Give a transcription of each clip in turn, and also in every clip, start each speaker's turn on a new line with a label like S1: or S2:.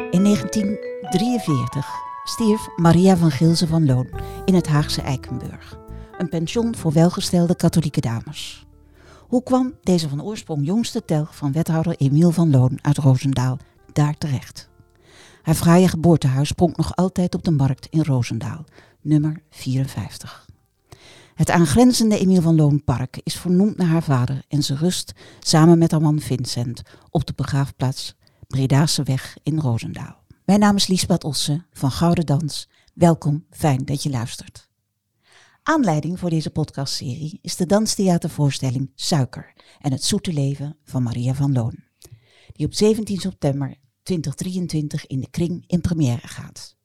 S1: In 1943 stierf Maria van Gilze van Loon in het Haagse Eikenburg, een pension voor welgestelde katholieke dames. Hoe kwam deze van oorsprong jongste telg van wethouder Emiel van Loon uit Roosendaal daar terecht? Haar fraaie geboortehuis pronkt nog altijd op de markt in Roosendaal, nummer 54. Het aangrenzende Emiel van Loon Park is vernoemd naar haar vader en ze rust samen met haar man Vincent op de begraafplaats Bredase Weg in Roosendaal. Mijn naam is Liesbeth Ossen van Gouden Dans. Welkom, fijn dat je luistert. Aanleiding voor deze podcastserie is de danstheatervoorstelling Suiker en het zoete leven van Maria van Loon, die op 17 september 2023 in de Kring in première gaat.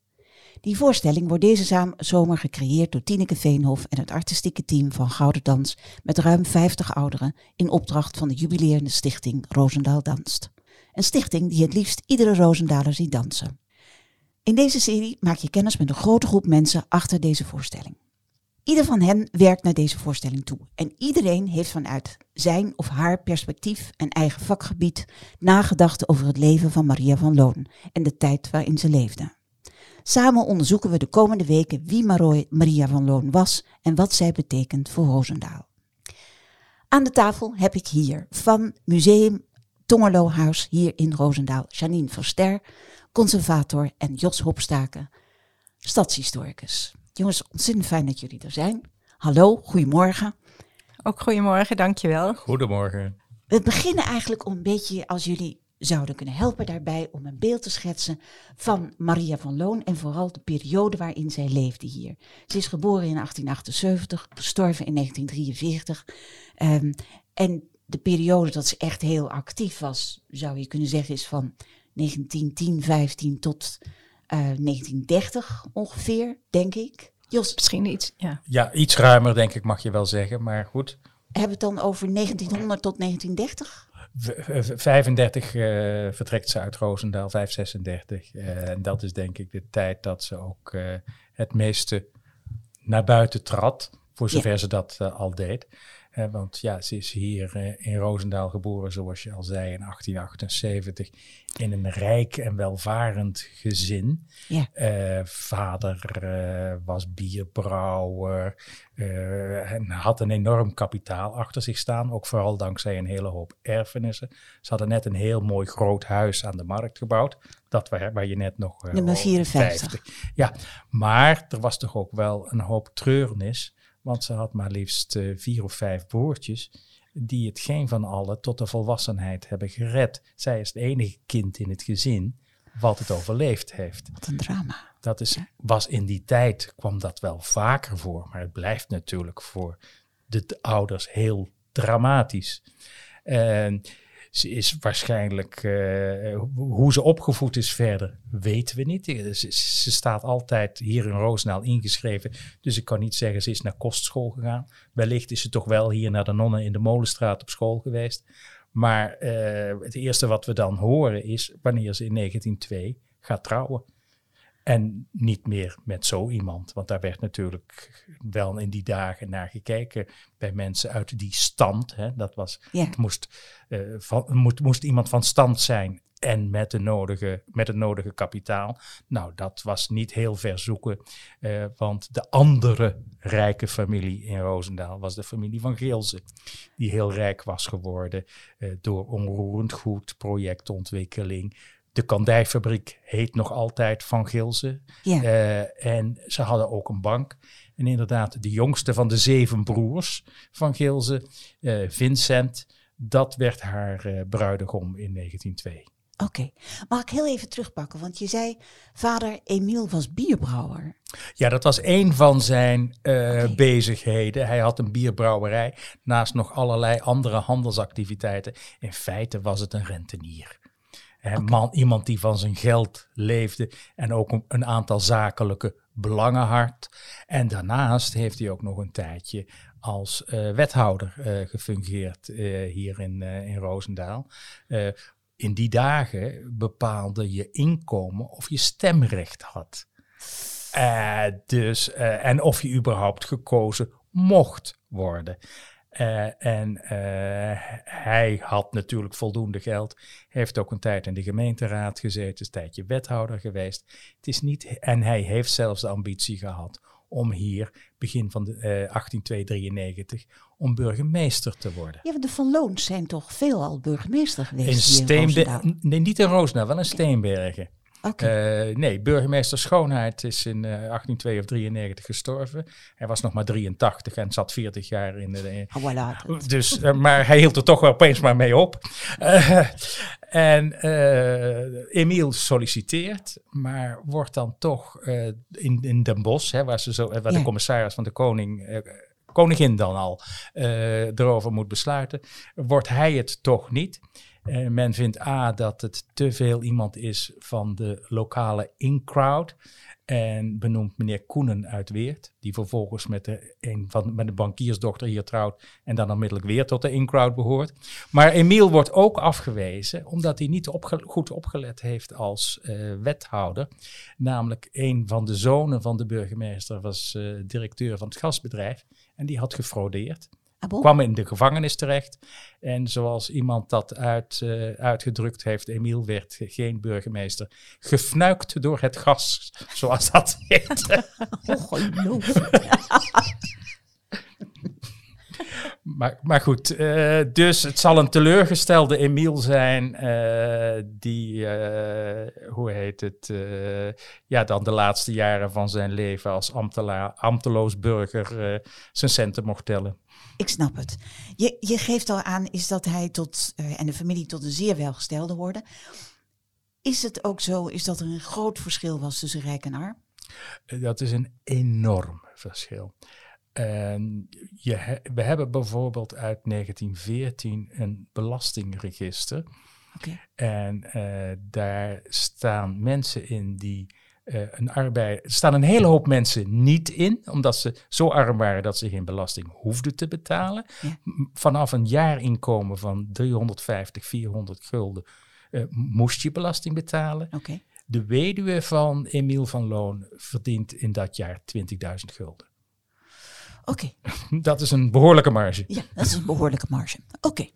S1: Die voorstelling wordt deze zomer gecreëerd door Tineke Veenhof en het artistieke team van Gouden Dans met ruim 50 ouderen in opdracht van de jubileerende stichting Roosendaal Danst. Een stichting die het liefst iedere Roosendaler ziet dansen. In deze serie maak je kennis met een grote groep mensen achter deze voorstelling. Ieder van hen werkt naar deze voorstelling toe en iedereen heeft vanuit zijn of haar perspectief en eigen vakgebied nagedacht over het leven van Maria van Loon en de tijd waarin ze leefde. Samen onderzoeken we de komende weken wie Maria van Loon was en wat zij betekent voor Roosendaal. Aan de tafel heb ik hier van Museum Tongerlohuis hier in Roosendaal Janine Verster, conservator en Jos Hopstaken, stadshistoricus. Jongens, ontzettend fijn dat jullie er zijn. Hallo, goedemorgen.
S2: Ook goedemorgen, dankjewel.
S3: Goedemorgen.
S1: We beginnen eigenlijk om een beetje, als jullie zouden kunnen helpen daarbij, om een beeld te schetsen van Maria van Loon en vooral de periode waarin zij leefde hier. Ze is geboren in 1878, gestorven in 1943. Um, en de periode dat ze echt heel actief was, zou je kunnen zeggen, is van 1910, 15 tot uh, eh, 1930 ongeveer, denk ik.
S2: Jos, misschien iets,
S3: ja. Ja, iets ruimer denk ik mag je wel zeggen, maar goed.
S1: Hebben we het dan over 1900 tot 1930?
S3: 35 uh, vertrekt ze uit Roosendaal, 536. Uh, en dat is denk ik de tijd dat ze ook uh, het meeste naar buiten trad, voor zover ja. ze dat uh, al deed want ja, ze is hier uh, in Roosendaal geboren, zoals je al zei, in 1878. In een rijk en welvarend gezin. Ja. Uh, vader uh, was bierbrouwer en had een enorm kapitaal achter zich staan. Ook vooral dankzij een hele hoop erfenissen. Ze hadden net een heel mooi groot huis aan de markt gebouwd. Dat waar, waar je net nog...
S1: Nummer 54.
S3: Ja, maar er was toch ook wel een hoop treurnis want ze had maar liefst uh, vier of vijf broertjes die het geen van allen tot de volwassenheid hebben gered. Zij is het enige kind in het gezin wat het overleefd heeft.
S1: Wat een drama.
S3: Dat is, was in die tijd, kwam dat wel vaker voor, maar het blijft natuurlijk voor de ouders heel dramatisch. En ze is waarschijnlijk, uh, hoe ze opgevoed is verder, weten we niet. Ze, ze, staat altijd hier in Roosendaal ingeschreven. Dus ik kan niet zeggen ze is naar kostschool gegaan. Wellicht is ze toch wel hier naar de nonnen in de Molenstraat op school geweest. Maar het eerste wat we dan horen is wanneer ze in 1902 gaat trouwen. En niet meer met zo iemand. Want daar werd natuurlijk wel in die dagen naar gekeken bij mensen uit die stand. Hè. Dat was, het moest, uh, van, moest, moest iemand van stand zijn en met, de nodige, met het nodige kapitaal. Nou, dat was niet heel ver zoeken, uh, want de andere rijke familie in Roosendaal was de familie van Geelze, die heel rijk was geworden uh, door onroerend goed, projectontwikkeling, de kandijfabriek heet nog altijd Van Gilze. Ja. Uh, en ze hadden ook een bank. En inderdaad, de jongste van de zeven broers van Gilze, uh, Vincent, dat werd haar uh, bruidegom in 1902.
S1: Oké, okay. mag ik heel even terugpakken? Want je zei, vader Emiel was bierbrouwer.
S3: Ja, dat was een van zijn uh, okay. bezigheden. Hij had een bierbrouwerij, naast nog allerlei andere handelsactiviteiten. In feite was het een rentenier. Okay. Man, iemand die van zijn geld leefde en ook een, een, aantal zakelijke belangen had. En daarnaast heeft hij ook nog een tijdje als uh, wethouder uh, gefungeerd uh, hier in, in Roosendaal. in die dagen bepaalde je inkomen of je stemrecht had. dus, en of je überhaupt gekozen mocht worden. Eh, en eh, hij had natuurlijk voldoende geld. Heeft ook een tijd in de gemeenteraad gezeten, een tijdje wethouder geweest. Het is niet, en hij heeft zelfs de ambitie gehad om hier, begin van de, uh, 18293, om burgemeester te worden.
S1: Ja, want de Van Loons zijn toch veelal burgemeester geweest
S3: In
S1: hier in
S3: Steenbergen, nee, niet in Roosendaal, wel in Steenbergen. Eh, nee, burgemeester Schoonheid is in eh 1892 of 93 gestorven. Hij was nog maar 83 en zat 40 jaar in de,
S1: Ah, voilà.
S3: dus, eh, maar hij hield er toch wel opeens maar mee op. En Emiel solliciteert, maar wordt dan toch in, in Den Bosch, hè, waar, ze zo, waar
S1: Ja.
S3: de commissaris van de koning, koningin dan al, erover moet besluiten, wordt hij het toch niet. Eh, men vindt A dat het te veel iemand is van de lokale in-crowd. En benoemt meneer Koenen uit Weert, die vervolgens met de, een van, met de bankiersdochter hier trouwt en dan onmiddellijk weer tot de in-crowd behoort. Maar Emiel wordt ook afgewezen omdat hij niet goed opgelet heeft als eh, wethouder. Namelijk een van de zonen van de burgemeester was eh, directeur van het gasbedrijf en die had gefraudeerd
S1: Ah,
S3: kwam in de gevangenis terecht. En zoals iemand dat uit, eh, uitgedrukt heeft, Emiel werd geen burgemeester. Gefnuikt door het gas, zoals dat heet.
S1: Ongelooflijk.
S3: maar, maar goed, eh, dus het zal een teleurgestelde Emiel zijn eh, die, hoe heet het, ja, dan de laatste jaren van zijn leven als ambtela- ambteloos burger zijn centen mocht tellen.
S1: Ik snap het. Je, je geeft al aan is dat hij tot, eh, en de familie tot een zeer welgestelde worden. Is het ook zo, is dat er een groot verschil was tussen rijk en arm?
S3: Eh, Dat is een enorm verschil. En je he- we hebben bijvoorbeeld uit 1914 een belastingregister. En eh, daar staan mensen in die eh, een arbeid. Er staan een hele hoop mensen niet in, omdat ze zo arm waren dat ze geen belasting hoefden te betalen.
S1: Ja.
S3: Vanaf een jaarinkomen van 350, 400 gulden eh, moest je belasting betalen. De weduwe van Emiel van Loon verdient in dat jaar 20.000 gulden.
S1: Oké.
S3: Dat is een behoorlijke marge.
S1: Ja, dat is een behoorlijke marge. Oké.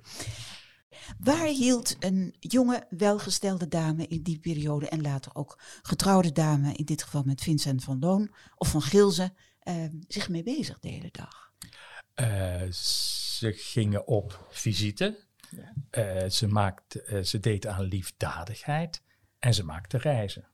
S1: Waar hield een jonge, welgestelde dame in die periode en later ook getrouwde dame, in dit geval met Vincent van Loon of van Gilze, eh, zich mee bezig de hele dag?
S3: Eh, ze gingen op visite. Eh, ze, maakte, eh, ze deed aan liefdadigheid. En ze maakte reizen.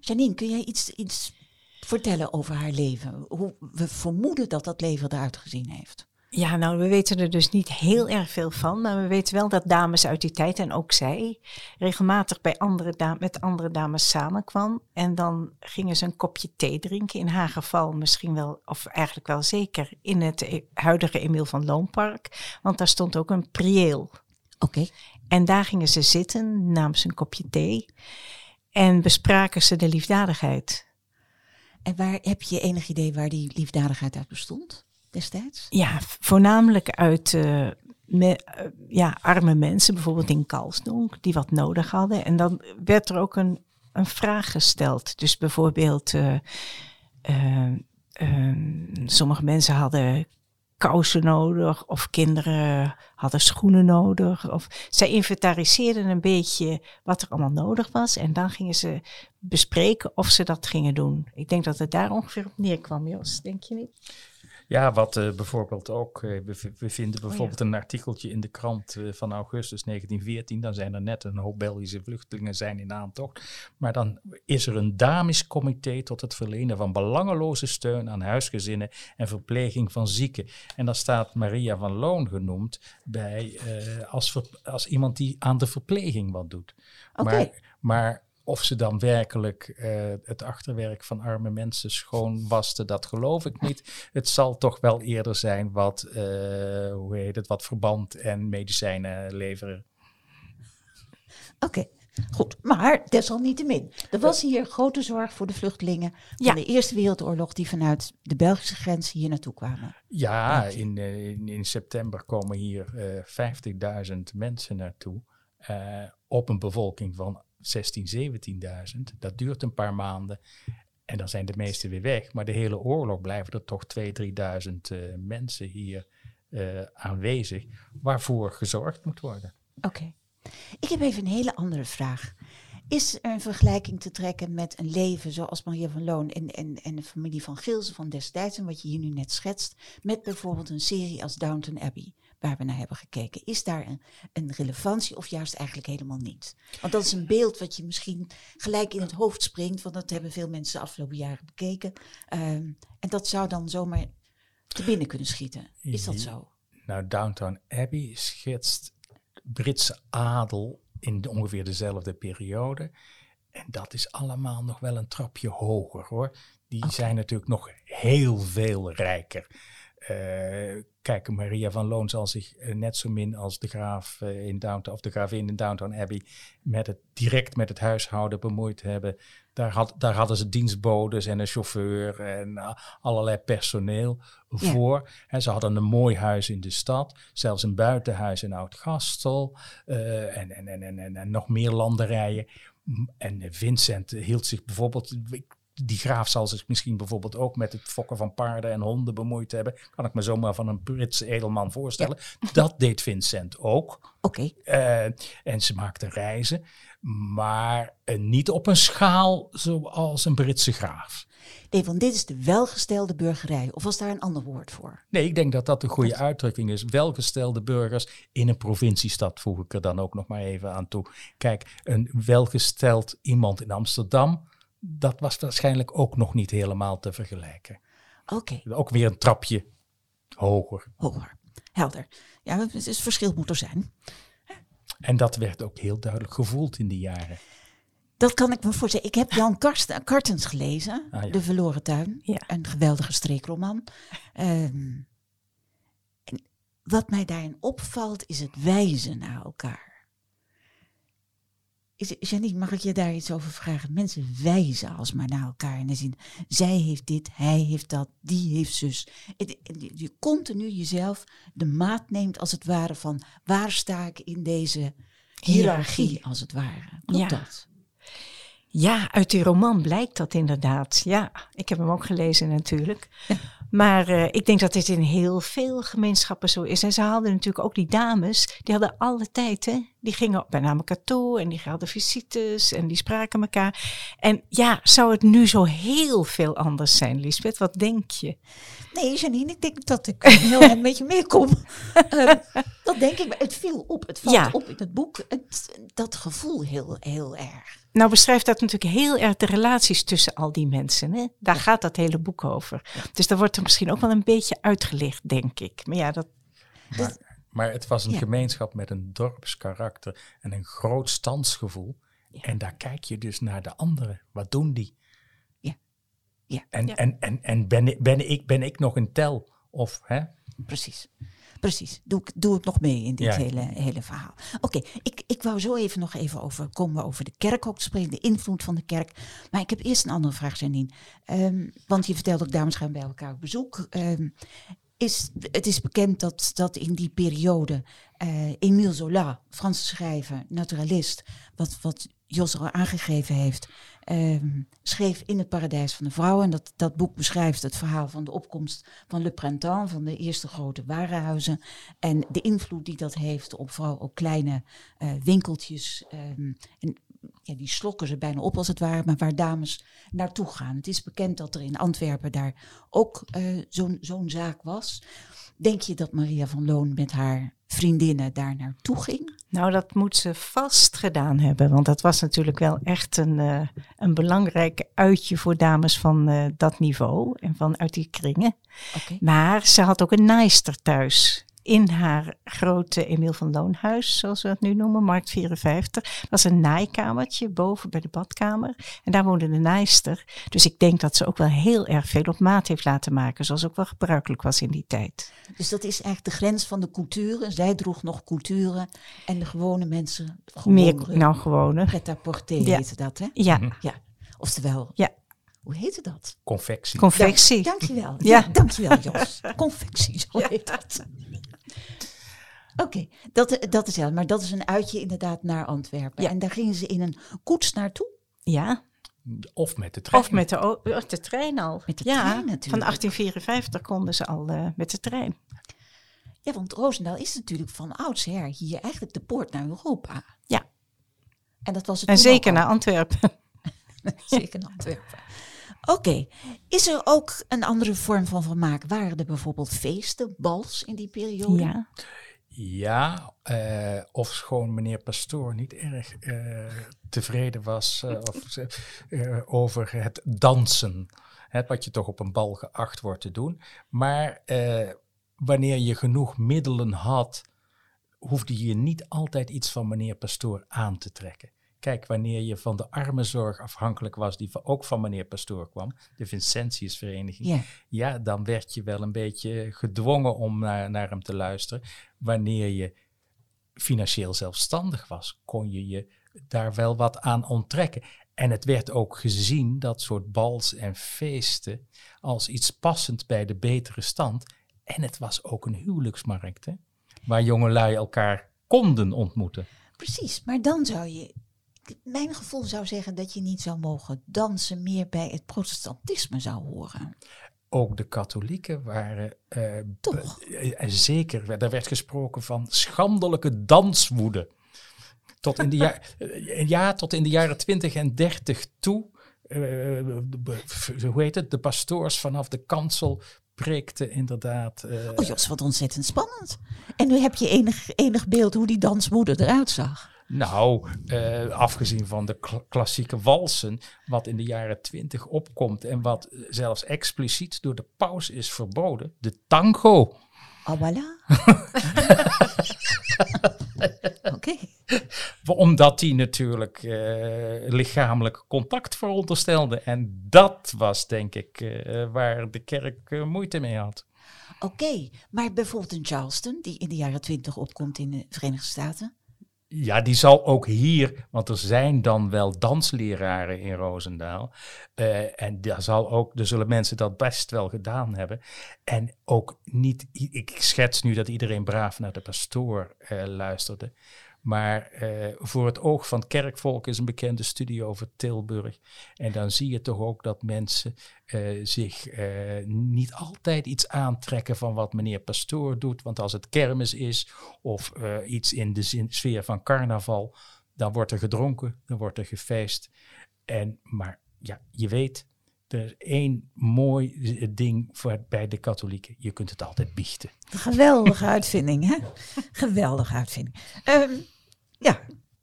S1: Janine, kun jij iets, iets vertellen over haar leven? Hoe we vermoeden dat dat leven eruit gezien heeft.
S2: Ja, nou, we weten er dus niet heel erg veel van. Maar we weten wel dat dames uit die tijd, en ook zij, regelmatig bij andere da- met andere dames samenkwam. En dan gingen ze een kopje thee drinken. In haar geval misschien wel, of eigenlijk wel zeker, in het e- huidige Emiel van Loonpark. Want daar stond ook een prieel.
S1: Oké.
S2: En daar gingen ze zitten, namen ze een kopje thee. En bespraken ze de liefdadigheid.
S1: En waar heb je enig idee waar die liefdadigheid uit bestond destijds?
S2: Ja, voornamelijk uit eh, eh, ja, arme mensen, bijvoorbeeld in Kalsdonk, die wat nodig hadden. En dan werd er ook een, een vraag gesteld. Dus bijvoorbeeld, eh, eh, eh, sommige mensen hadden kousen nodig of kinderen hadden schoenen nodig. Of zij inventariseerden een beetje wat er allemaal nodig was en dan gingen ze bespreken of ze dat gingen doen. Ik denk dat het daar ongeveer op neerkwam, Jos, denk je niet?
S3: Ja, wat eh, bijvoorbeeld ook, eh, we, v- we
S2: Oh,
S3: vinden bijvoorbeeld een artikeltje in de krant eh, van augustus 1914. Dan zijn er net een hoop Belgische vluchtelingen zijn in aantocht. Maar dan is er een damiscomité tot het verlenen van belangeloze steun aan huisgezinnen en verpleging van zieken. En dan staat Maria van Loon genoemd bij, als, ver- als iemand die aan de verpleging wat doet.
S1: Oké.
S3: Maar, maar of ze dan werkelijk eh, het achterwerk van arme mensen schoon waste, dat geloof ik niet. Het zal toch wel eerder zijn wat, eh, hoe heet het, wat verband en medicijnen leveren.
S1: Oké, goed. Maar desalniettemin, er was hier grote zorg voor de vluchtelingen van
S2: Ja.
S1: de Eerste Wereldoorlog die vanuit de Belgische grens hier naartoe kwamen.
S3: Ja, in, eh, in, in september komen hier eh 50.000 mensen naartoe. eh, op een bevolking van 16.000, 17.000. Dat duurt een paar maanden. En dan zijn de meesten weer weg. Maar de hele oorlog blijven er toch 2.000, 3.000 eh, mensen hier eh, aanwezig waarvoor gezorgd moet worden.
S1: Oké. Ik heb even een hele andere vraag. Is er een vergelijking te trekken met een leven zoals Maria van Loon en, en, en de familie van Gilsen van destijds en wat je hier nu net schetst, met bijvoorbeeld een serie als Downton Abbey, waar we naar hebben gekeken? Is daar een, een relevantie of juist eigenlijk helemaal niet? Want dat is een beeld wat je misschien gelijk in het hoofd springt, want dat hebben veel mensen de afgelopen jaren bekeken. Ehm, en dat zou dan zomaar te binnen kunnen schieten. Is dat zo?
S3: Nou, Downton Abbey schetst Britse adel in de, ongeveer dezelfde periode. En dat is allemaal nog wel een trapje hoger hoor. Die zijn natuurlijk nog heel veel rijker. Uh, kijk, Maria van Loon zal zich uh, net zo min als de graaf uh, in Downton of de gravin in Downton Abbey met het, direct met het huishouden bemoeid hebben. Daar, had, daar hadden ze dienstbodes en een chauffeur en allerlei personeel ja. voor. En ze hadden een mooi huis in de stad, zelfs een buitenhuis in Oud-Gastel en, en, en, en, en nog meer landerijen. En Vincent hield zich bijvoorbeeld, die graaf zal zich misschien bijvoorbeeld ook met het fokken van paarden en honden bemoeid hebben. Kan ik me zomaar van een Britse edelman voorstellen. Dat deed Vincent ook.
S1: Oké. Okay.
S3: Uh, en ze maakte reizen, maar uh, niet op een schaal zoals een Britse graaf.
S1: Nee, want dit is de welgestelde burgerij. Of was daar een ander woord voor?
S3: Nee, ik denk dat dat een goede uitdrukking is. Welgestelde burgers in een provinciestad voeg ik er dan ook nog maar even aan toe. Kijk, een welgesteld iemand in Amsterdam dat was waarschijnlijk ook nog niet helemaal te vergelijken.
S1: Oké.
S3: Ook weer een trapje hoger.
S1: Hoger, helder. Ja, het is verschil moet er zijn.
S3: En dat werd ook heel duidelijk gevoeld in die jaren.
S1: Dat kan ik me voorstellen. Ik heb Jan Karsten, Kartens gelezen, ah, ja. De Verloren Tuin. Ja. Een geweldige streekroman. Um, en wat mij daarin opvalt is het wijzen naar elkaar. Janine, mag ik je daar iets over vragen? Mensen wijzen alsmaar naar elkaar in de zin, zij heeft dit, hij heeft dat, die heeft zus. Je continu jezelf de maat neemt als het ware van waar sta ik in deze hiërarchie als het ware. Klopt
S2: ja.
S1: dat?
S2: Ja, uit die roman blijkt dat inderdaad. Ja, ik heb hem ook gelezen natuurlijk. Maar uh, ik denk dat dit in heel veel gemeenschappen zo is. En ze hadden natuurlijk ook die dames, die hadden alle tijd, hè. Die gingen bij elkaar toe en die hadden visites en die spraken elkaar. En ja, zou het nu zo heel veel anders zijn, Lisbeth? Wat denk je?
S1: Nee, Janine, ik denk dat ik heel een beetje meekom. uh, dat denk ik. Het viel op, het valt ja. op in het boek. Het, dat gevoel heel, heel erg.
S2: Nou beschrijft dat natuurlijk heel erg de relaties tussen al die mensen. Hè? Daar ja. gaat dat hele boek over. Ja. Dus daar wordt er misschien ook wel een beetje uitgelicht, denk ik. Maar ja, dat...
S3: Maar, maar het was een ja. gemeenschap met een dorpskarakter en een groot standsgevoel. En daar kijk je dus naar de anderen. Wat doen die?
S1: Ja. ja.
S3: En, en, en, en ben, ben, ik, ben ik nog een tel? Of, hè?
S1: Precies. Precies, doe ik, doe ik nog mee in dit ja. hele, hele verhaal. Oké, okay, ik, ik wou zo even nog even over, komen we over de kerk ook te spreken, de invloed van de kerk. Maar ik heb eerst een andere vraag, Janine. Um, want je vertelt ook, dames gaan bij elkaar op bezoek. Um, is, het is bekend dat, dat in die periode uh, Émile Zola, Franse schrijver, naturalist, wat, wat Jos al aangegeven heeft, um, schreef in het paradijs van de vrouw. En dat, dat boek beschrijft het verhaal van de opkomst van Le Printemps, van de eerste grote warenhuizen. En de invloed die dat heeft op vooral ook kleine uh, winkeltjes. Um, en ja, die slokken ze bijna op als het ware, maar waar dames naartoe gaan. Het is bekend dat er in Antwerpen daar ook uh, zo'n zo'n zaak was. Denk je dat Maria van Loon met haar vriendinnen daar naartoe ging?
S2: Nou, dat moet ze vast gedaan hebben. Want dat was natuurlijk wel echt een, uh, een belangrijk uitje voor dames van uh, dat niveau en van uit die kringen.
S1: Okay.
S2: Maar ze had ook een naaister thuis in haar grote Emiel van Loonhuis, zoals we het nu noemen, Markt 54. Dat was een naaikamertje boven bij de badkamer. En daar woonde de naaister. Dus ik denk dat ze ook wel heel erg veel op maat heeft laten maken, zoals ook wel gebruikelijk was in die tijd.
S1: Dus dat is eigenlijk de grens van de culturen. Zij droeg nog culturen en de gewone mensen. Gewone,
S2: Meer nou gewone.
S1: Pret-à-porter ja. heette dat, hè?
S2: Ja.
S1: ja. Oftewel,
S2: ja.
S1: Hoe heette dat?
S3: Confectie.
S2: Confectie.
S1: Ja, dankjewel. Ja. ja, dankjewel Jos. Confectie, zo ja. heet dat. Oké, okay, dat, dat is ja, maar dat is een uitje inderdaad naar Antwerpen. Ja. En daar gingen ze in een koets naartoe?
S2: Ja.
S3: Of met de trein.
S2: Of met de, de trein al.
S1: Met de
S2: ja,
S1: trein natuurlijk.
S2: Van 1854 konden ze al uh, met de trein.
S1: Ja, want Roosendaal is natuurlijk van oudsher hier eigenlijk de poort naar Europa.
S2: Ja.
S1: En dat was het
S2: En zeker naar Antwerpen.
S1: Zeker naar Antwerpen. Oké, is er ook een andere vorm van vermaak? Waren er bijvoorbeeld feesten, bals in die periode?
S2: Ja.
S3: Ja, eh of schoon meneer Pastoor niet erg eh, tevreden was eh, over het dansen. Wat je toch op een bal geacht wordt te doen. Maar wanneer je genoeg middelen had, hoefde je niet altijd iets van meneer Pastoor aan te trekken. Kijk, wanneer je van de armenzorg afhankelijk was, die ook van meneer Pastoor kwam, de Vincentiusvereniging,
S1: Ja.
S3: ja, dan werd je wel een beetje gedwongen om naar, naar hem te luisteren. Wanneer je financieel zelfstandig was, kon je je daar wel wat aan onttrekken. En het werd ook gezien, dat soort bals en feesten, als iets passend bij de betere stand. En het was ook een huwelijksmarkt, hè, waar jongelui elkaar konden ontmoeten.
S1: Precies, maar dan zou je. Mijn gevoel zou zeggen dat je niet zou mogen dansen, meer bij het protestantisme zou horen.
S3: Ook de katholieken waren eh,
S1: Toch?
S3: eh, zeker, daar werd gesproken van schandelijke danswoede. Tot in de, ja, eh, ja, tot in de jaren 20 en 30 toe. hoe heet het? De pastoors vanaf de kansel preekten inderdaad. eh,
S1: Oh Jos, wat ontzettend spannend. En nu heb je enig, enig beeld hoe die dansmoeder eruit zag.
S3: Nou, eh, afgezien van de kla- klassieke walsen, wat in de jaren 20 opkomt en wat eh, zelfs expliciet door de paus is verboden, de tango.
S1: Oh, voilà. Oké.
S3: Omdat die natuurlijk eh, lichamelijk contact veronderstelde. En dat was denk ik waar de kerk moeite mee had.
S1: Oké, maar bijvoorbeeld in Charleston, die in de jaren twintig opkomt in de Verenigde Staten.
S3: Ja, die zal ook hier, want er zijn dan wel dansleraren in Roosendaal. eh, en daar zal ook, er zullen mensen dat best wel gedaan hebben. En ook niet, ik schets nu dat iedereen braaf naar de pastoor eh, luisterde. Maar eh, voor het oog van het kerkvolk is een bekende studie over Tilburg. En dan zie je toch ook dat mensen eh, zich eh, niet altijd iets aantrekken van wat meneer Pastoor doet. Want als het kermis is of iets in de sfeer van carnaval, dan wordt er gedronken, dan wordt er gefeest. En, maar ja, je weet, er is één mooi eh, ding voor, bij de katholieken. Je kunt het altijd biechten.
S1: Geweldige uitvinding, hè? Geweldige uitvinding. Ehm, ja,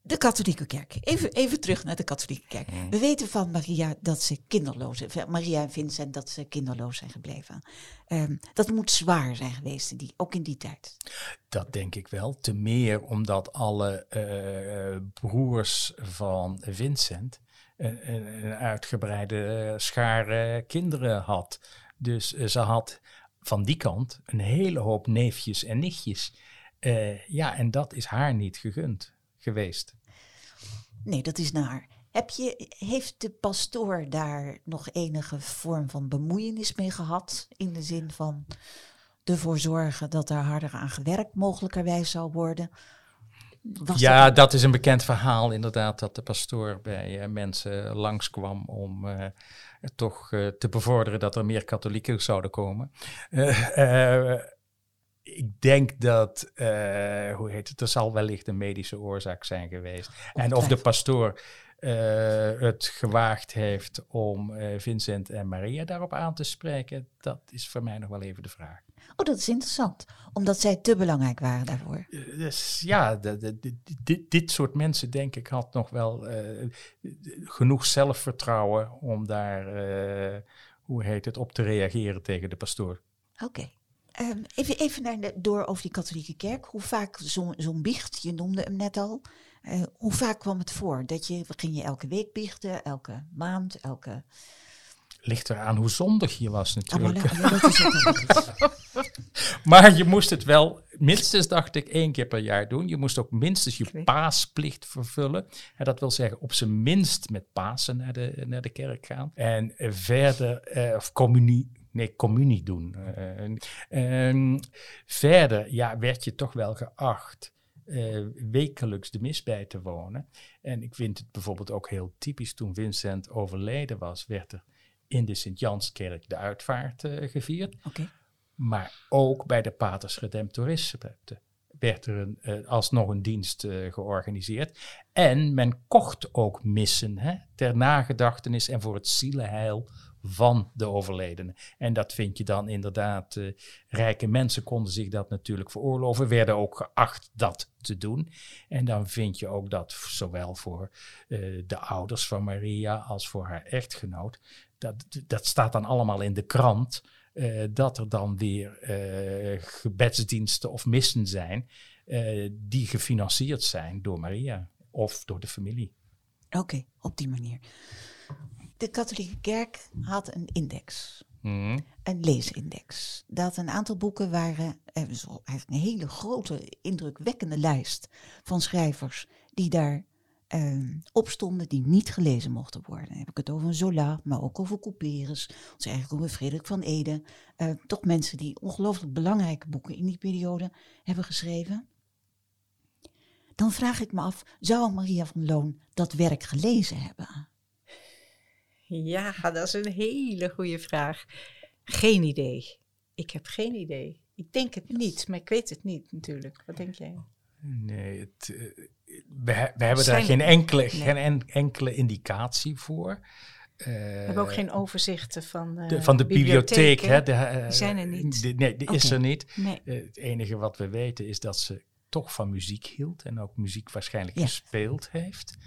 S1: de katholieke kerk. Even, even terug naar de katholieke kerk. We weten van Maria dat ze kinderloos zijn. Maria en Vincent dat ze kinderloos zijn gebleven. Ehm, dat moet zwaar zijn geweest, die, ook in die tijd.
S3: Dat denk ik wel. Te meer omdat alle eh, broers van Vincent een, een, uitgebreide eh, schare kinderen had. Dus eh, ze had van die kant een hele hoop neefjes en nichtjes. Eh, ja, en dat is haar niet gegund geweest.
S1: Nee, dat is naar. Heb je, heeft de pastoor daar nog enige vorm van bemoeienis mee gehad? In de zin van ervoor zorgen dat er harder aan gewerkt mogelijkerwijs zou worden? Was
S3: ja,
S1: dat-
S3: dat is een bekend verhaal inderdaad, dat de pastoor bij eh, mensen langskwam om eh, toch eh, te bevorderen dat er meer katholieken zouden komen. Ik denk dat, hoe heet het, er zal wellicht een medische oorzaak zijn geweest. En of de pastoor het gewaagd heeft om Vincent en Maria daarop aan te spreken, dat is voor mij nog wel even de vraag.
S1: Oh, dat is interessant. Omdat zij te belangrijk waren daarvoor.
S3: Eh, Dus ja, de, de, de- dit, soort mensen, denk ik, had nog wel eh, genoeg zelfvertrouwen om daar, eh, hoe heet het, op te reageren tegen de pastoor.
S1: Oké. Ehm, even, even naar de, door over die katholieke kerk. Hoe vaak zo'n zo'n biecht, je noemde hem net al. hoe vaak kwam het voor? Dat je, ging je elke week biechten, elke maand, elke...
S3: Ligt eraan hoe zondig je was
S1: Ah,
S3: natuurlijk.
S1: voilà. Ja, dat is ook wel goed.
S3: Maar je moest het wel minstens, dacht ik, één keer per jaar doen. Je moest ook minstens je paasplicht vervullen. En dat wil zeggen op zijn minst met Pasen naar de, naar de kerk gaan. En verder, eh, of communie, nee, communie doen. Eh, ehm, verder, ja, werd je toch wel geacht eh, wekelijks de mis bij te wonen. En ik vind het bijvoorbeeld ook heel typisch toen Vincent overleden was, werd er in de Sint-Janskerk de uitvaart gevierd
S1: Oké.
S3: Maar ook bij de Paters Redemptoris werd er een, uh, alsnog een dienst uh, georganiseerd. En men kocht ook missen hè, ter nagedachtenis en voor het zielenheil van de overledene. En dat vind je dan inderdaad, uh, rijke mensen konden zich dat natuurlijk veroorloven, werden ook geacht dat te doen. En dan vind je ook dat zowel voor de ouders van Maria als voor haar echtgenoot, dat, dat staat dan allemaal in de krant, uh, dat er dan weer gebedsdiensten of missen zijn die gefinancierd zijn door Maria of door de familie.
S1: Oké, okay, op die manier de katholieke kerk had een index. Mm. Een leesindex. Dat een aantal boeken waren, eigenlijk een hele grote, indrukwekkende lijst van schrijvers die daar uh, op stonden die niet gelezen mochten worden. Dan heb ik het over Zola, maar ook over Couperus, ons eigenlijk over Frederik van Ede. Uh, toch mensen die ongelooflijk belangrijke boeken in die periode hebben geschreven. Dan vraag ik me af, zou Maria van Loon dat werk gelezen hebben?
S2: Ja, dat is een hele goede vraag. Geen idee. Ik heb geen idee. Ik denk het niet, maar ik weet het niet natuurlijk. Wat denk jij?
S3: Nee, het, uh, we, we, hebben daar geen enkele, nee. geen enkele indicatie voor. Uh,
S2: we hebben ook geen overzichten van, uh,
S3: de, van de bibliotheek. hè? De,
S2: die zijn er niet.
S3: De, nee, die okay. is er niet. Nee. het enige wat we weten is dat ze toch van muziek hield en ook muziek waarschijnlijk ja. gespeeld heeft.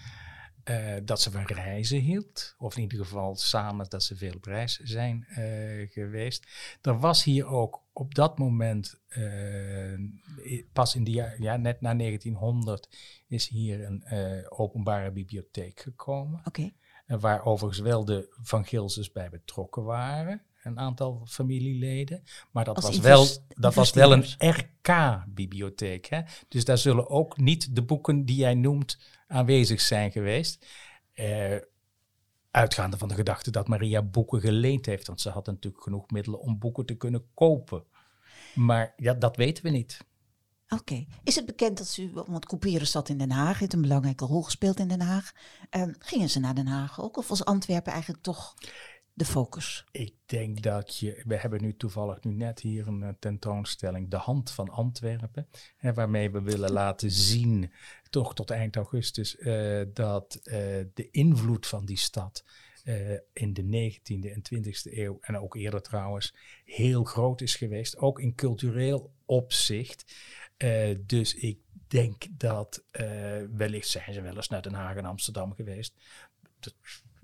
S3: Uh, dat ze van reizen hield, of in ieder geval samen dat ze veel op reis zijn uh, geweest. Er was hier ook op dat moment, uh, pas in de jaar, ja, net na 1900, is hier een openbare bibliotheek gekomen.
S1: Okay.
S3: waar overigens wel de Van Gilses bij betrokken waren een aantal familieleden. Maar dat, was wel, dat was wel een RK-bibliotheek. Dus daar zullen ook niet de boeken die jij noemt aanwezig zijn geweest. Uh, uitgaande van de gedachte dat Maria boeken geleend heeft. Want ze had natuurlijk genoeg middelen om boeken te kunnen kopen. Maar ja, dat weten we niet.
S1: Oké. Is het bekend dat ze, want Couperen zat in Den Haag, heeft een belangrijke rol gespeeld in Den Haag. Uh, gingen ze naar Den Haag ook? Of was Antwerpen eigenlijk toch de focus?
S3: Ik denk dat je, we hebben nu toevallig nu net hier een uh, tentoonstelling, De Hand van Antwerpen, hè, waarmee we willen laten zien, toch tot eind augustus, uh, dat uh, de invloed van die stad in de 19e en 20e eeuw, en ook eerder trouwens, heel groot is geweest, ook in cultureel opzicht. dus ik denk dat, wellicht zijn ze wel eens naar Den Haag en Amsterdam geweest, dat,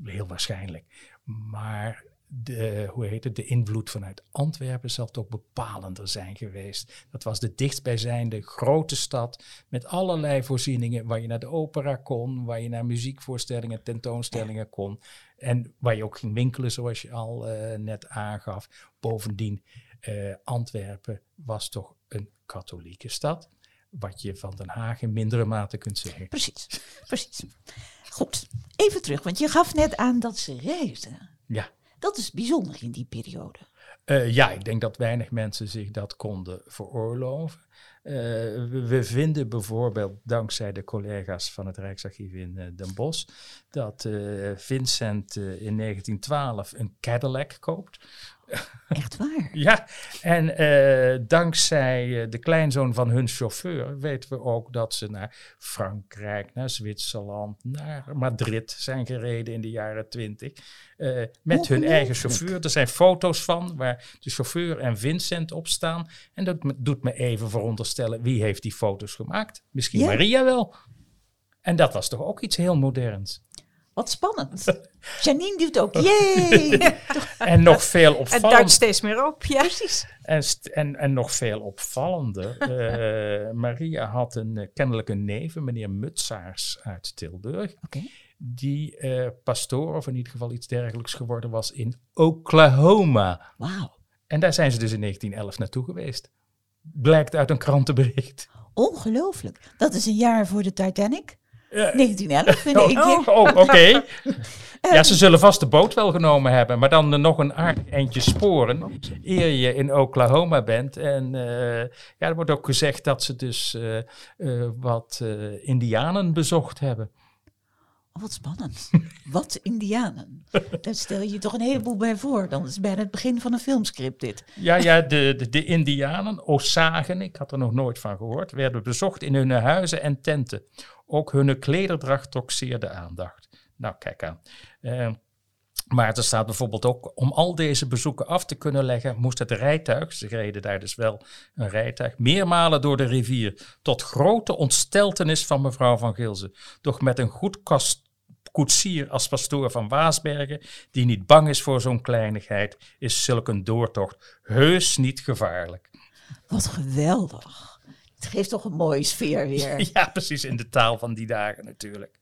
S3: heel waarschijnlijk. Maar de, hoe heet het, de invloed vanuit Antwerpen zal toch bepalender zijn geweest. Dat was de dichtstbijzijnde grote stad met allerlei voorzieningen waar je naar de opera kon, waar je naar muziekvoorstellingen, tentoonstellingen kon en waar je ook ging winkelen zoals je al uh, net aangaf. Bovendien, uh, Antwerpen was toch een katholieke stad, wat je van Den Haag in mindere mate kunt zeggen.
S1: Precies, precies. Goed, even terug, want je gaf net aan dat ze reisden.
S3: Ja.
S1: Dat is bijzonder in die periode.
S3: Uh, ja, ik denk dat weinig mensen zich dat konden veroorloven. Uh, we vinden bijvoorbeeld, dankzij de collega's van het Rijksarchief in uh, Den Bosch, dat Vincent in 1912 een Cadillac koopt.
S1: Echt waar?
S3: ja, en uh, dankzij uh, de kleinzoon van hun chauffeur weten we ook dat ze naar Frankrijk, naar Zwitserland, naar Madrid zijn gereden in de jaren twintig. Uh, met hun eigen chauffeur. Er zijn foto's van waar de chauffeur en Vincent op staan. En dat doet me even veronderstellen, wie heeft die foto's gemaakt? Misschien ja. Maria wel. En dat was toch ook iets heel moderns.
S1: Wat spannend. Janine doet ook, jee!
S3: en nog veel opvallender.
S2: Het duikt steeds meer op, ja.
S1: Precies.
S3: En, en, en nog veel opvallender. uh, Maria had een uh, kennelijk een neef, meneer Mutsaars uit Tilburg.
S1: Okay.
S3: Die uh, pastoor, of in ieder geval iets dergelijks geworden was in Oklahoma.
S1: Wauw.
S3: En daar zijn ze dus in 1911 naartoe geweest. Blijkt uit een krantenbericht.
S1: Ongelooflijk. Dat is een jaar voor de Titanic. 1911 vind ik.
S3: Oh, oh oké. Okay. ja, ze zullen vast de boot wel genomen hebben, maar dan nog een aardig eentje sporen eer je in Oklahoma bent. En uh, ja, er wordt ook gezegd dat ze dus uh, wat indianen bezocht hebben.
S1: Oh, wat spannend. wat Indianen. Daar stel je je toch een heleboel bij voor. Dan is het bijna het begin van een filmscript dit.
S3: Ja, ja de, de, de Indianen, Osagen, ik had er nog nooit van gehoord, werden bezocht in hun huizen en tenten. Ook hun klederdracht trok zeer de aandacht. Nou, kijk aan. Uh, maar er staat bijvoorbeeld ook, om al deze bezoeken af te kunnen leggen, moest het rijtuig, ze reden daar dus wel een rijtuig, meermalen door de rivier. Tot grote ontsteltenis van mevrouw van Gilzen. Doch met een goed koetsier als pastoor van Waasbergen, die niet bang is voor zo'n kleinigheid, is zulk een doortocht heus niet gevaarlijk.
S1: Wat geweldig. Het geeft toch een mooie sfeer weer.
S3: Ja, precies, in de taal van die dagen natuurlijk.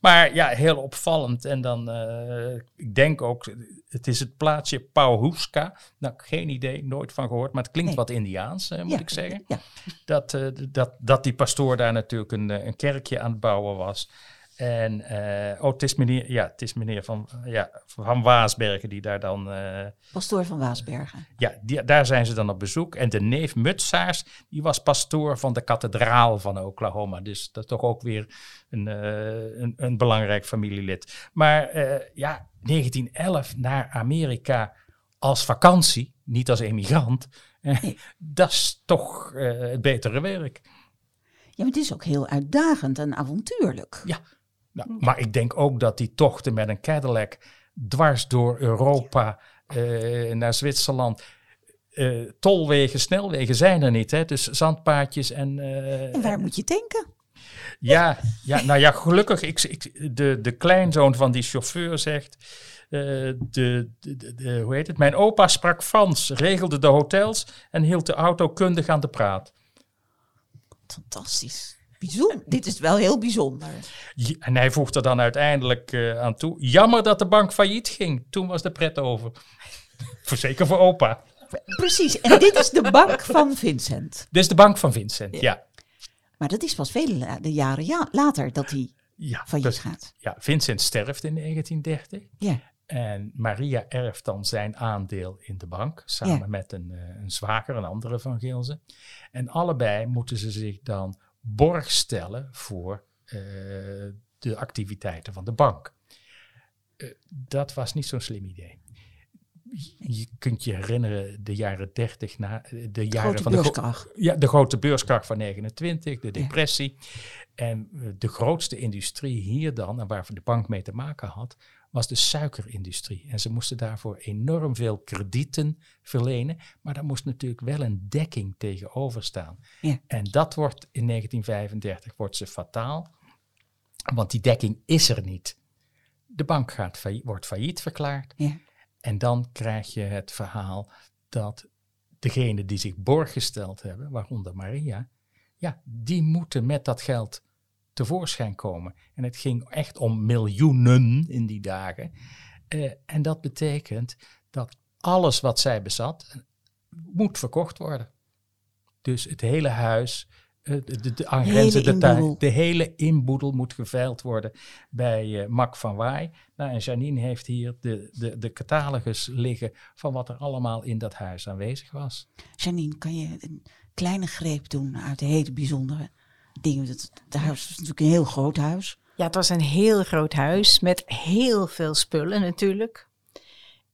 S3: Maar ja, heel opvallend. En dan, uh, ik denk ook, het is het plaatsje Pauhuska. Nou, geen idee, nooit van gehoord. Maar het klinkt wat Indiaans, uh, moet ik zeggen. Ja. Dat, uh, dat, dat die pastoor daar natuurlijk een, een kerkje aan het bouwen was. En uh, oh, het is meneer, ja, het is meneer van, ja, van Waasbergen die daar dan... Uh,
S1: pastoor van Waasbergen.
S3: Ja, die, daar zijn ze dan op bezoek. En de neef Mutsaars, die was pastoor van de kathedraal van Oklahoma. Dus dat is toch ook weer een, uh, een, een, belangrijk familielid. Maar ja, 1911 naar Amerika als vakantie, niet als emigrant. Nee. dat is toch het betere werk.
S1: Ja, maar het is ook heel uitdagend en avontuurlijk.
S3: Ja, nou, maar ik denk ook dat die tochten met een Cadillac dwars door Europa uh, naar Zwitserland. Uh, tolwegen, snelwegen zijn er niet. Hè? Dus zandpaadjes en.
S1: Uh, en waar moet je denken?
S3: Ja, ja, nou ja, gelukkig. Ik, ik, de, de kleinzoon van die chauffeur zegt. de, de, de, hoe heet het? Mijn opa sprak Frans, regelde de hotels en hield de auto kundig aan de praat.
S1: Fantastisch. Bijzonder. Dit is wel heel bijzonder.
S3: en hij voegt er dan uiteindelijk uh, aan toe. Jammer dat de bank failliet ging. Toen was de pret over. voor zeker voor opa.
S1: Precies. En dit is de bank van Vincent.
S3: Dit is de bank van Vincent, ja.
S1: Maar dat is pas vele de jaren ja, later dat hij ja, failliet gaat.
S3: Ja, Vincent sterft in 1930. Ja. En Maria erft dan zijn aandeel in de bank, samen met een, uh, een zwager, een andere van Geelze. En allebei moeten ze zich dan borg stellen voor uh, de activiteiten van de bank. Uh, dat was niet zo'n slim idee. Je kunt je herinneren, de jaren 30, na, eh, de jaren
S1: grote
S3: van
S1: beurskracht.
S3: de, ja, de grote beurskracht van 29, de depressie. Ja. En de grootste industrie hier dan, en waar de bank mee te maken had, was de suikerindustrie. En ze moesten daarvoor enorm veel kredieten verlenen, maar daar moest natuurlijk wel een dekking tegenover staan. Ja. En dat wordt in 1935 wordt ze fataal, want die dekking is er niet. De bank gaat failliet, wordt failliet verklaard. Ja. En dan krijg je het verhaal dat degene die zich borg gesteld hebben, waaronder Maria, ja, die moeten met dat geld tevoorschijn komen. En het ging echt om miljoenen in die dagen. Uh, en dat betekent dat alles wat zij bezat moet verkocht worden. Dus het hele huis, uh, de, de, de aangrenzende tuin, de hele inboedel moet geveild worden bij uh, Mac van Waai. Nou, en Janine heeft hier de, de, de catalogus liggen van wat er allemaal in dat huis aanwezig was.
S1: Janine, kan je een kleine greep doen uit de hele bijzondere dingen. Het, huis was natuurlijk een heel groot huis.
S2: Ja, het was een heel groot huis met heel veel spullen natuurlijk.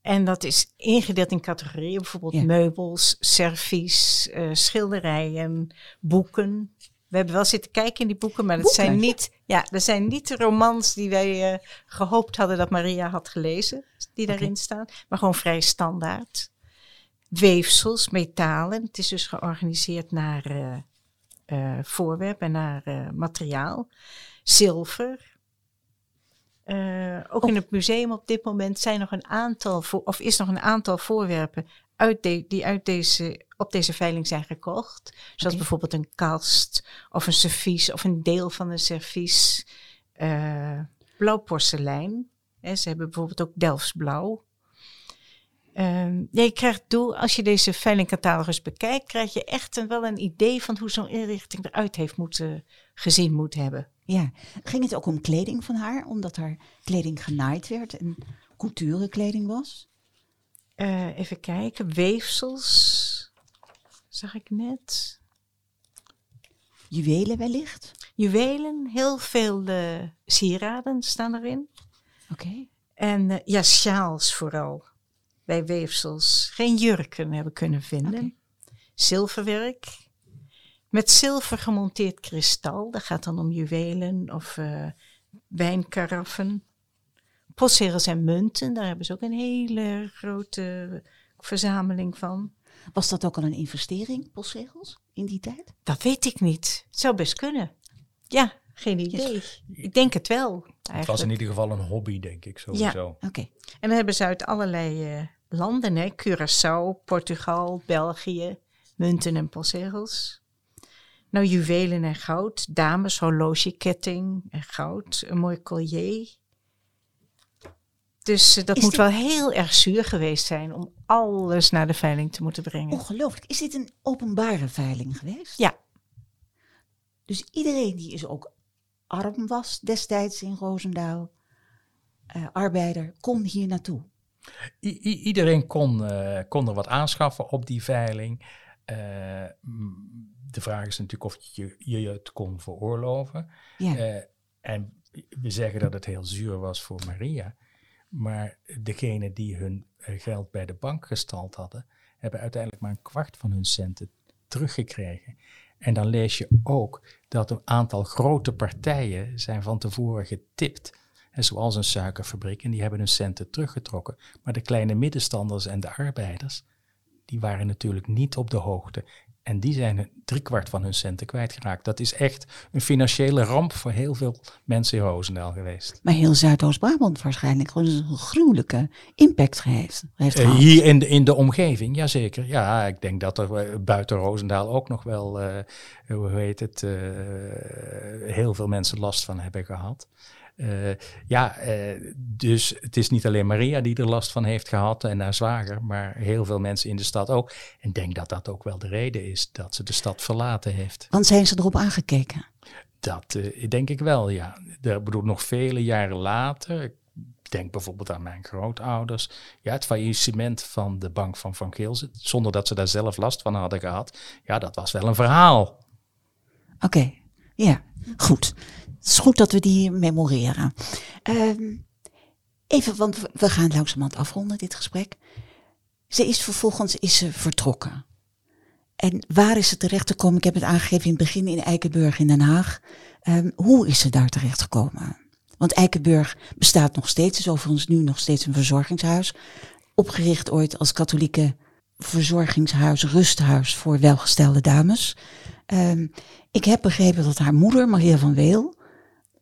S2: En dat is ingedeeld in categorieën, bijvoorbeeld meubels, servies, uh, schilderijen, boeken. We hebben wel zitten kijken in die boeken, maar dat zijn niet, ja, dat zijn niet de romans die wij uh, gehoopt hadden dat Maria had gelezen, die daarin staan, maar gewoon vrij standaard. Weefsels, metalen. Het is dus georganiseerd naar uh, uh, voorwerp en naar uh, materiaal. Zilver. Uh, ook in het museum op dit moment zijn nog een aantal, voor, of is nog een aantal voorwerpen uit de, die uit deze, op deze veiling zijn gekocht. Zoals okay. bijvoorbeeld een kast of een servies of een deel van een servies. blauw porselein. Ze hebben bijvoorbeeld ook Delftsblauw. Um, ja, je krijgt door, als je deze veilingcatalogus bekijkt, krijg je echt een, wel een idee van hoe zo'n inrichting eruit heeft moeten, gezien moet hebben.
S1: Ja, ging het ook om kleding van haar, omdat haar kleding genaaid werd en couturekleding was?
S2: Uh, even kijken, weefsels, zag ik net.
S1: Juwelen wellicht?
S2: Juwelen, heel veel uh, sieraden staan erin.
S1: Oké.
S2: En uh, ja, sjaals vooral. Bij weefsels. Geen jurken hebben kunnen vinden. Zilverwerk. Met zilver gemonteerd kristal. Dat gaat dan om juwelen of uh, wijnkaraffen. Postzegels en munten. Daar hebben ze ook een hele grote verzameling van.
S1: Was dat ook al een investering, postzegels, in die tijd?
S2: Dat weet ik niet. Het zou best kunnen. Ja, geen idee. Ik denk het wel. Eigenlijk.
S3: Het was in ieder geval een hobby, denk ik sowieso.
S1: Oké.
S2: En dan hebben ze uit allerlei uh, landen, hè? Curaçao, Portugal, België, munten en postzegels. Nou, juwelen en goud, dames, horlogeketting en goud, een mooi collier. Dus uh, dat
S1: Is
S2: moet
S1: dit-
S2: wel heel erg zuur geweest zijn om alles naar de veiling te moeten brengen.
S1: Ongelooflijk. Is dit een openbare veiling geweest?
S2: Ja.
S1: Dus iedereen die is ook arm was destijds in Roosendaal, eh, arbeider, kon hier naartoe.
S3: I- iedereen kon, eh, kon er wat aanschaffen op die veiling. Eh, de vraag is natuurlijk of je je het kon veroorloven.
S1: Ja.
S3: En we zeggen dat het heel zuur was voor Maria. Maar degene die hun geld bij de bank gestald hadden, hebben uiteindelijk maar een kwart van hun centen teruggekregen. En dan lees je ook dat een aantal grote partijen zijn van tevoren getipt. En zoals een suikerfabriek, en die hebben hun centen teruggetrokken. Maar de kleine middenstanders en de arbeiders, die waren natuurlijk niet op de hoogte. En die zijn driekwart van hun centen kwijtgeraakt. Dat is echt een financiële ramp voor heel veel mensen in Roosendaal geweest.
S1: Maar heel Zuidoost-Brabant waarschijnlijk gewoon een gruwelijke impact heeft, heeft
S3: Eh,
S1: gehad.
S3: hier in de, in de omgeving, jazeker. Ja, ik denk dat er eh, buiten Roosendaal ook nog wel, hoe heet het, heel veel mensen last van hebben gehad. Eh, ja, eh, dus het is niet alleen Maria die er last van heeft gehad en haar zwager, maar heel veel mensen in de stad ook. En ik denk dat dat ook wel de reden is dat ze de stad verlaten heeft.
S1: Want zijn ze erop aangekeken?
S3: Dat eh, denk ik wel, ja. Ik bedoel, nog vele jaren later, ik denk bijvoorbeeld aan mijn grootouders, ja, het faillissement van de bank van Van Geelze, zonder dat ze daar zelf last van hadden gehad, ja, dat was wel een verhaal.
S1: Oké, ja, goed. Het is goed dat we die memoreren. Ehm, even, want we- gaan langzamerhand afronden, dit gesprek. Ze is vervolgens is ze vertrokken. En waar is ze terecht gekomen? Ik heb het aangegeven in het begin in Eikenburg in Den Haag. Ehm, hoe is ze daar terecht gekomen? Want Eikenburg bestaat nog steeds, is overigens nu nog steeds een verzorgingshuis. Opgericht ooit als katholieke verzorgingshuis, rusthuis voor welgestelde dames. Ehm, ik heb begrepen dat haar moeder, Maria van Weel,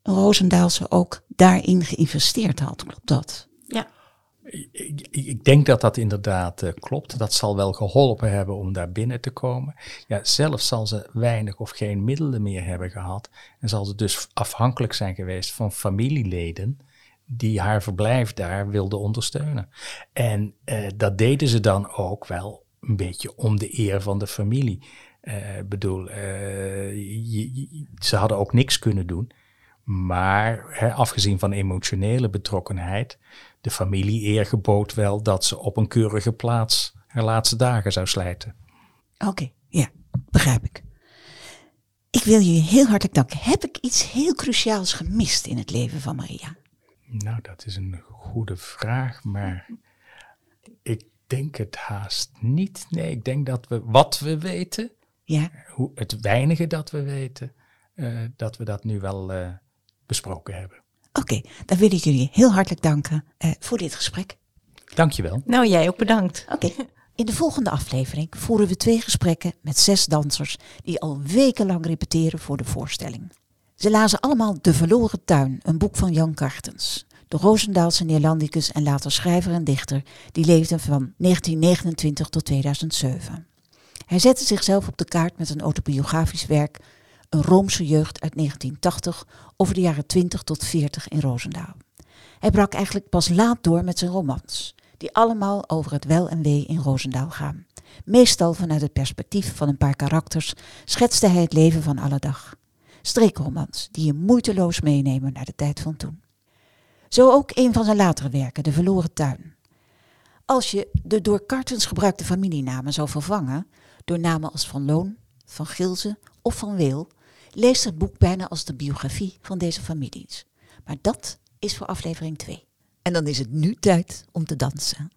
S1: Roosendaalse, ook daarin geïnvesteerd had. Klopt dat?
S2: Ja.
S3: Ik, ik- ik denk dat dat inderdaad eh, klopt. Dat zal wel geholpen hebben om daar binnen te komen. Ja, zelf zal ze weinig of geen middelen meer hebben gehad. En zal ze dus afhankelijk zijn geweest van familieleden die haar verblijf daar wilden ondersteunen. En eh, dat deden ze dan ook wel een beetje om de eer van de familie. Eh, Ik bedoel, eh, je- je- ze hadden ook niks kunnen doen. Maar hè, afgezien van emotionele betrokkenheid, de familie eer gebood wel dat ze op een keurige plaats haar laatste dagen zou slijten.
S1: Oké, ja, begrijp ik. Ik wil jullie heel hartelijk danken. Heb ik iets heel cruciaals gemist in het leven van Maria?
S3: Nou, dat is een goede vraag, maar ik denk het haast niet. Nee, ik denk dat we wat we weten,
S1: Ja,
S3: hoe, het weinige dat we weten, eh, dat we dat nu wel eh, besproken hebben.
S1: oké. Dan wil ik jullie heel hartelijk danken eh, voor dit gesprek.
S3: Dankjewel.
S2: Nou, jij ook bedankt.
S1: Oké. In de volgende aflevering voeren we twee gesprekken met zes dansers die al wekenlang repeteren voor de voorstelling. Ze lazen allemaal De Verloren Tuin, een boek van Jan Kartens. De Roosendaalse Neerlandicus en later schrijver en dichter, die leefde van 1929 tot 2007. Hij zette zichzelf op de kaart met een autobiografisch werk, Een Roomse jeugd uit 1980, over de jaren 20 tot 40 in Roosendaal. Hij brak eigenlijk pas laat door met zijn romans, die allemaal over het wel en wee in Roosendaal gaan. Meestal vanuit het perspectief van een paar karakters schetste hij het leven van alle dag. Streekromans die je moeiteloos meenemen naar de tijd van toen. Zo ook een van zijn latere werken, De Verloren Tuin. Als je de door Kartens gebruikte familienamen zou vervangen door namen als Van Loon, Van Gilze of Van Weel, leest het boek bijna als de biografie van deze families. Maar dat is voor aflevering 2. En dan is het nu tijd om te dansen.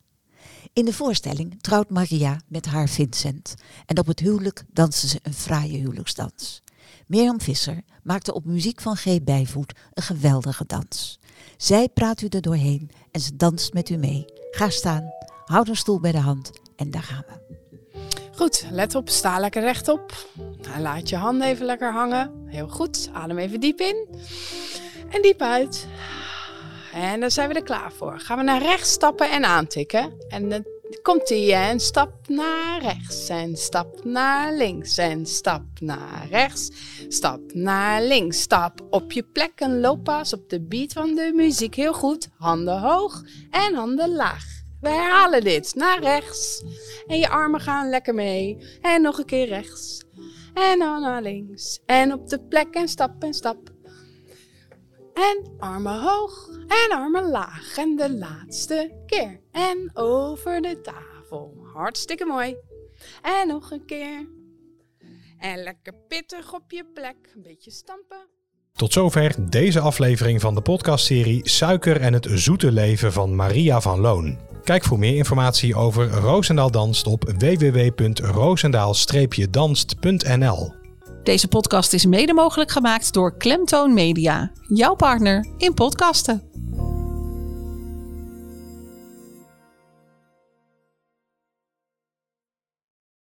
S1: In de voorstelling trouwt Maria met haar Vincent en op het huwelijk dansen ze een fraaie huwelijksdans. Mirjam Visser maakte op muziek van G. Bijvoet een geweldige dans. Zij praat u er doorheen en ze danst met u mee. Ga staan, houd een stoel bij de hand en daar gaan we.
S4: Goed, let op, sta lekker rechtop. En laat je handen even lekker hangen. Heel goed, adem even diep in en diep uit. En dan zijn we er klaar voor. Gaan we naar rechts stappen en aantikken. En dan komt ie en stap naar rechts en stap naar links en stap naar rechts. Stap naar links, stap op je plek en looppas op de beat van de muziek. Heel goed, handen hoog en handen laag. We herhalen dit naar rechts. En je armen gaan lekker mee. En nog een keer rechts. En dan naar links. En op de plek en stap en stap. En armen hoog en armen laag. En de laatste keer. En over de tafel. Hartstikke mooi. En nog een keer. En lekker pittig op je plek. Een beetje stampen.
S5: Tot zover deze aflevering van de podcastserie Suiker en het zoete leven van Maria van Loon. Kijk voor meer informatie over Roosendaal Danst op www.roosendaal-danst.nl.
S6: Deze podcast is mede mogelijk gemaakt door Klemtoon Media, jouw partner in podcasten.